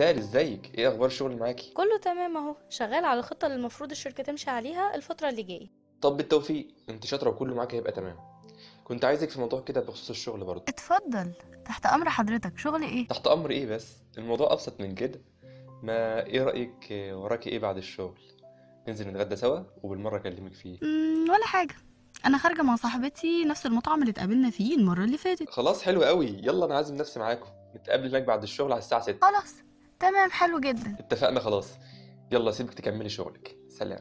رسال ازيك؟ إيه أخبار الشغل معاكي؟ كله تمام اهو شغال على الخطة اللي المفروض الشركة تمشي عليها الفترة اللي جاية. طب بالتوفيق انت شاطرة وكله معاك هيبقى تمام. كنت عايزك في موضوع كده بخصوص الشغل برضه. اتفضل. تحت أمر حضرتك شغل إيه؟ تحت أمر إيه بس؟ الموضوع أبسط من كده. ما إيه رأيك وراكي إيه بعد الشغل؟ ننزل نتغدى سوا وبالمرة أكلمك فيه. مم، ولا حاجة. أنا خارجة مع صاحبتي نفس المطعم اللي اتقابلنا فيه المرة اللي فاتت. خلاص حلو قوي يلا أنا عازم نفسي معاكم. نتقابل هناك بعد الشغل على الساعة 6 خلاص. تمام حلو جدا. اتفقنا خلاص. يلا سيبك تكملي شغلك. سلام.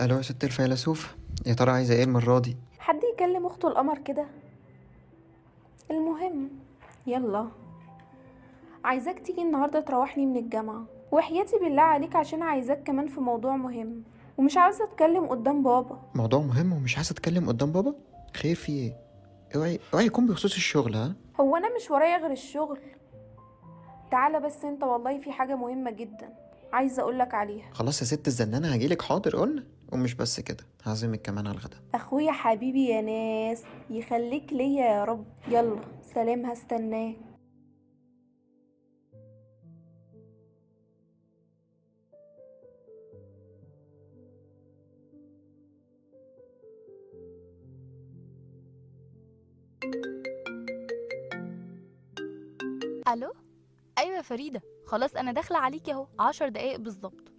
ألو يا ست الفيلسوف يا ترى عايزة إيه المرة دي؟ حد يكلم أخته القمر كده؟ المهم يلا. عايزاك تيجي النهارده تروحني من الجامعة. وحياتي بالله عليك عشان عايزاك كمان في موضوع مهم. ومش عاوزه أتكلم قدام بابا. موضوع مهم ومش عايزة أتكلم قدام بابا؟ خير في إيه؟ اوعي اوعي يكون بخصوص الشغل ها؟ هو أنا مش ورايا غير الشغل. تعالى بس أنت والله في حاجة مهمة جدا عايزة أقولك عليها. خلاص يا ست الزنانة هجيلك حاضر قلنا ومش بس كده هعزمك كمان على الغدا أخويا حبيبي يا ناس يخليك ليا يا رب. يلا سلام هستناك. ألو؟ أيوه يا فريدة خلاص أنا داخلة عليكي أهو عشر دقايق بالظبط.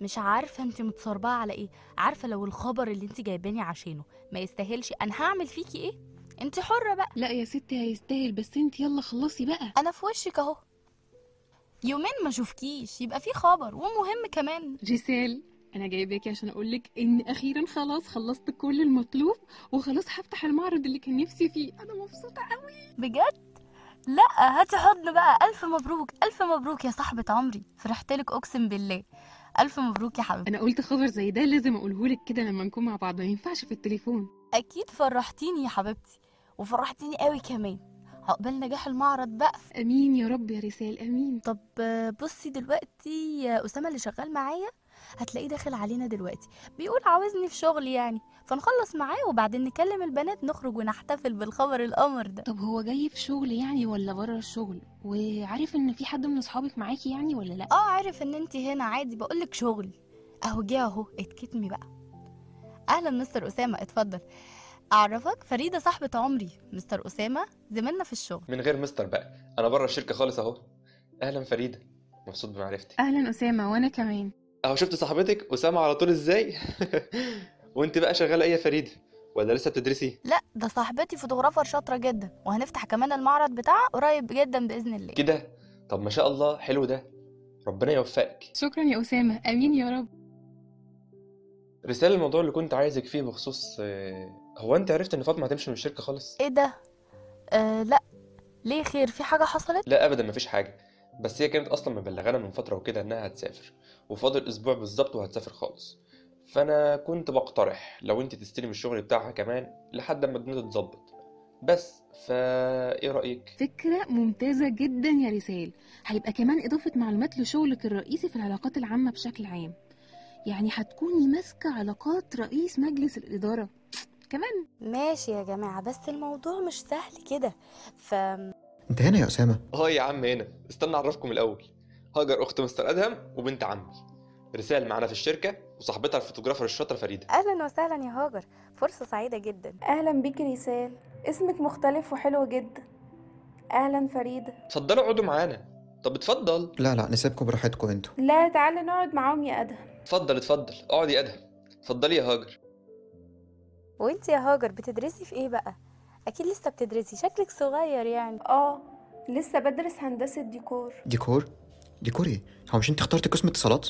مش عارفة انت متصربعة على إيه عارفة لو الخبر اللي انت جايباني عشانه ما يستاهلش أنا هعمل فيكي إيه؟ انت حرة بقى. لا يا ستي هيستاهل بس انت يلا خلصي بقى. أنا في وشك أهو. يومين ما اشوفكيش يبقى في خبر ومهم كمان. جيسيل أنا جايباكي عشان أقولك إن أخيرا خلاص خلصت كل المطلوب وخلاص هفتح المعرض اللي كان نفسي فيه. أنا مبسوطة قوي بجد؟ لا هاتي حضن بقى. ألف مبروك ألف مبروك يا صاحبة عمري. فرحتلك أقسم بالله. ألف مبروك يا حبيبتي. أنا قلت خبر زي ده لازم اقولهولك كده لما نكون مع بعض. ما ينفعش في التليفون. أكيد فرحتيني يا حبيبتي. وفرحتيني قوي كمان. عقبال نجاح المعرض بقى. آمين يا رب يا رسال آمين. طب بصي دلوقتي يا أسامة اللي شغال معايا هتلاقيه داخل علينا دلوقتي. بيقول عاوزني في شغل يعني فنخلص معاه وبعدين نكلم البنات نخرج ونحتفل بالخبر القمر ده. طب هو جاي في شغل يعني ولا بره الشغل؟ وعارف إن في حد من أصحابك معاكي يعني ولا لأ؟ آه عارف إن انت هنا عادي بقولك شغل. أهو جه أهو اتكتمي بقى. أهلا مستر أسامة اتفضل. أعرفك فريدة صاحبة عمري مستر أسامة زميلنا في الشغل. من غير مستر بقى أنا بره الشركة خالص أهو. أهلا فريدة مبسوط بمعرفتك. أهلا أسامة وأنا كمان. أهو شفت صاحبتك أسامة على طول إزاي؟ وأنت بقى شغالة إيه يا فريدة؟ ولا لسه بتدرسي؟ لا ده صاحبتي فوتوغرافر شاطرة جدا وهنفتح كمان المعرض بتاعها قريب جدا بإذن الله. كده؟ طب ما شاء الله حلو ده. ربنا يوفقك. شكرا يا أسامة آمين يا رب. رسالة الموضوع اللي كنت عايزك فيه بخصوص آه، هو انت عرفت ان فاطمة هتمشي من الشركة خالص؟ إيه ده؟ آه لا. ليه خير؟ في حاجة حصلت؟ لا ابدا مفيش حاجة. بس هي كانت أصلا مبلغانا من فترة وكده إنها هتسافر وفاضل أسبوع بالظبط وهتسافر خالص. فأنا كنت بقترح لو أنت تستلم الشغل بتاعها كمان لحد ما الدنيا تتظبط. بس فا إيه رأيك؟ فكرة ممتازة جدا يا رسال. هيبقى كمان إضافة معلومات لشغلك الرئيسي في العلاقات العامة بشكل عام. يعني هتكوني ماسكة علاقات رئيس مجلس الإدارة. كمان. ماشي يا جماعة بس الموضوع مش سهل كده. ف انت هنا يا أسامة؟ آه يا عم هنا. استنى أعرفكم الأول. هاجر أخت مستر أدهم وبنت عمي. رسال معانا في الشركة وصاحبتها الفوتوغرافر الشاطرة فريدة. أهلا وسهلا يا هاجر. فرصة سعيدة جدا. أهلا بيك رسال. اسمك مختلف وحلو جدا. أهلا فريدة. اتفضلوا اقعدوا معانا. طب اتفضل. لا لا نسيبكم براحتكم أنتوا. لا تعالى نقعد معاهم يا أدهم. اتفضل اتفضل. اقعد يا أدهم. اتفضلي يا هاجر. وانت يا هاجر بتدرسي في إيه بقى؟ أكيد لسه بتدرسي شكلك صغير يعني. آه لسه بدرس هندسة ديكور. ديكور؟ ديكور إيه؟ هو مش انت اخترت قسم اتصالات؟